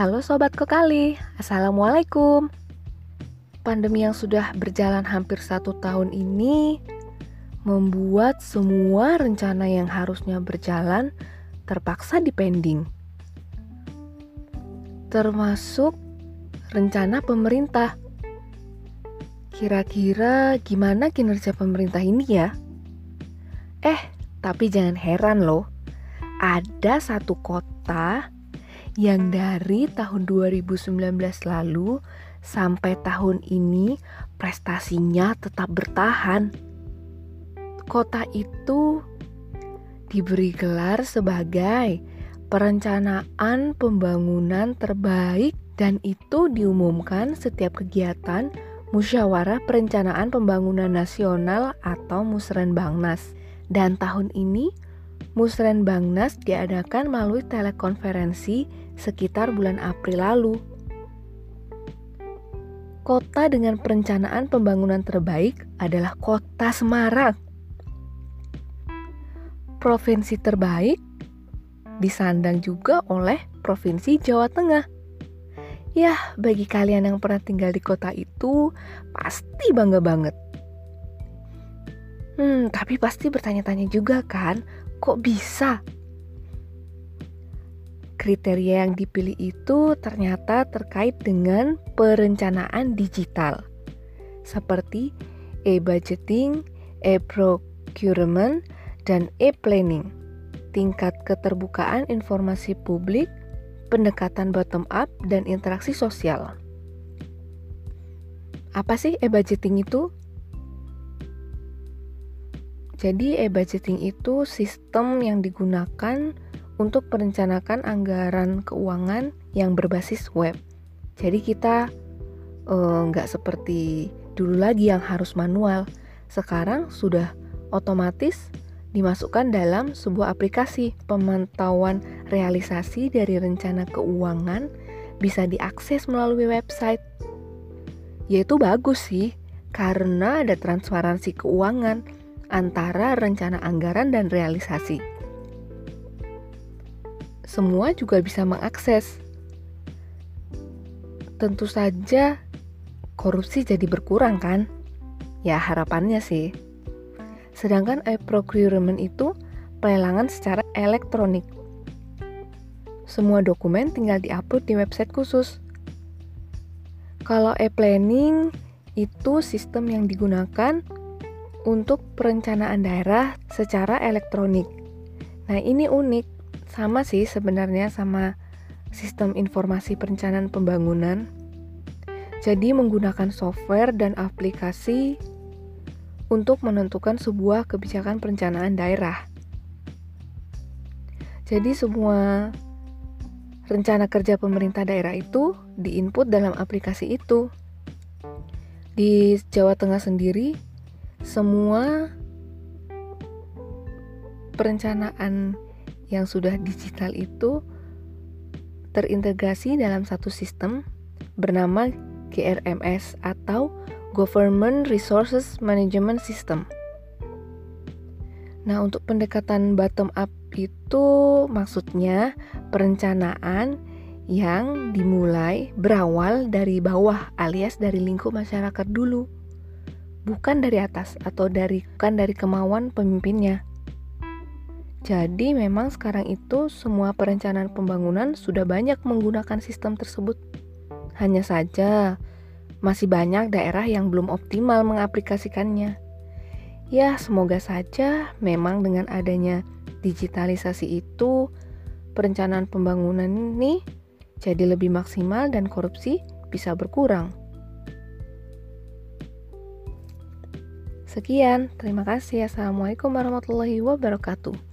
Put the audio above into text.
Halo Sobat Kokali, Assalamualaikum. Pandemi yang sudah berjalan hampir satu tahun ini Membuat semua rencana yang harusnya berjalan terpaksa dipending. Termasuk rencana pemerintah. Kira-kira gimana kinerja pemerintah ini ya? Eh, tapi jangan heran loh. Ada satu kota yang dari tahun 2019 lalu sampai tahun ini prestasinya tetap bertahan. Kota itu diberi gelar sebagai perencanaan pembangunan terbaik dan itu diumumkan setiap kegiatan Musyawarah Perencanaan Pembangunan Nasional atau Musrenbangnas. Dan tahun ini Musren Bangnas diadakan melalui telekonferensi sekitar bulan April lalu. Kota dengan perencanaan pembangunan terbaik adalah Kota Semarang. Provinsi terbaik disandang juga oleh Provinsi Jawa Tengah. Ya, bagi kalian yang pernah tinggal di kota itu, pasti bangga banget. Hmm, tapi pasti bertanya-tanya juga kan, Kok bisa? Kriteria yang dipilih itu ternyata terkait dengan perencanaan digital, seperti e-budgeting, e-procurement, dan e-planning. Tingkat keterbukaan informasi publik, pendekatan bottom up, dan interaksi sosial. Apa sih e-budgeting itu? Jadi e-budgeting itu sistem yang digunakan untuk merencanakan anggaran keuangan yang berbasis web. Jadi kita eh, nggak uh, seperti dulu lagi yang harus manual. Sekarang sudah otomatis dimasukkan dalam sebuah aplikasi pemantauan realisasi dari rencana keuangan bisa diakses melalui website. Yaitu bagus sih, karena ada transparansi keuangan antara rencana anggaran dan realisasi. Semua juga bisa mengakses. Tentu saja korupsi jadi berkurang kan? Ya harapannya sih. Sedangkan e-procurement itu pelelangan secara elektronik. Semua dokumen tinggal diupload di website khusus. Kalau e-planning itu sistem yang digunakan untuk perencanaan daerah secara elektronik. Nah, ini unik, sama sih sebenarnya sama sistem informasi perencanaan pembangunan. Jadi menggunakan software dan aplikasi untuk menentukan sebuah kebijakan perencanaan daerah. Jadi semua rencana kerja pemerintah daerah itu diinput dalam aplikasi itu. Di Jawa Tengah sendiri semua perencanaan yang sudah digital itu terintegrasi dalam satu sistem bernama GRMS atau Government Resources Management System. Nah, untuk pendekatan bottom up itu maksudnya perencanaan yang dimulai berawal dari bawah alias dari lingkup masyarakat dulu bukan dari atas atau dari bukan dari kemauan pemimpinnya. Jadi memang sekarang itu semua perencanaan pembangunan sudah banyak menggunakan sistem tersebut. Hanya saja masih banyak daerah yang belum optimal mengaplikasikannya. Ya, semoga saja memang dengan adanya digitalisasi itu perencanaan pembangunan ini jadi lebih maksimal dan korupsi bisa berkurang. Sekian, terima kasih. Assalamualaikum warahmatullahi wabarakatuh.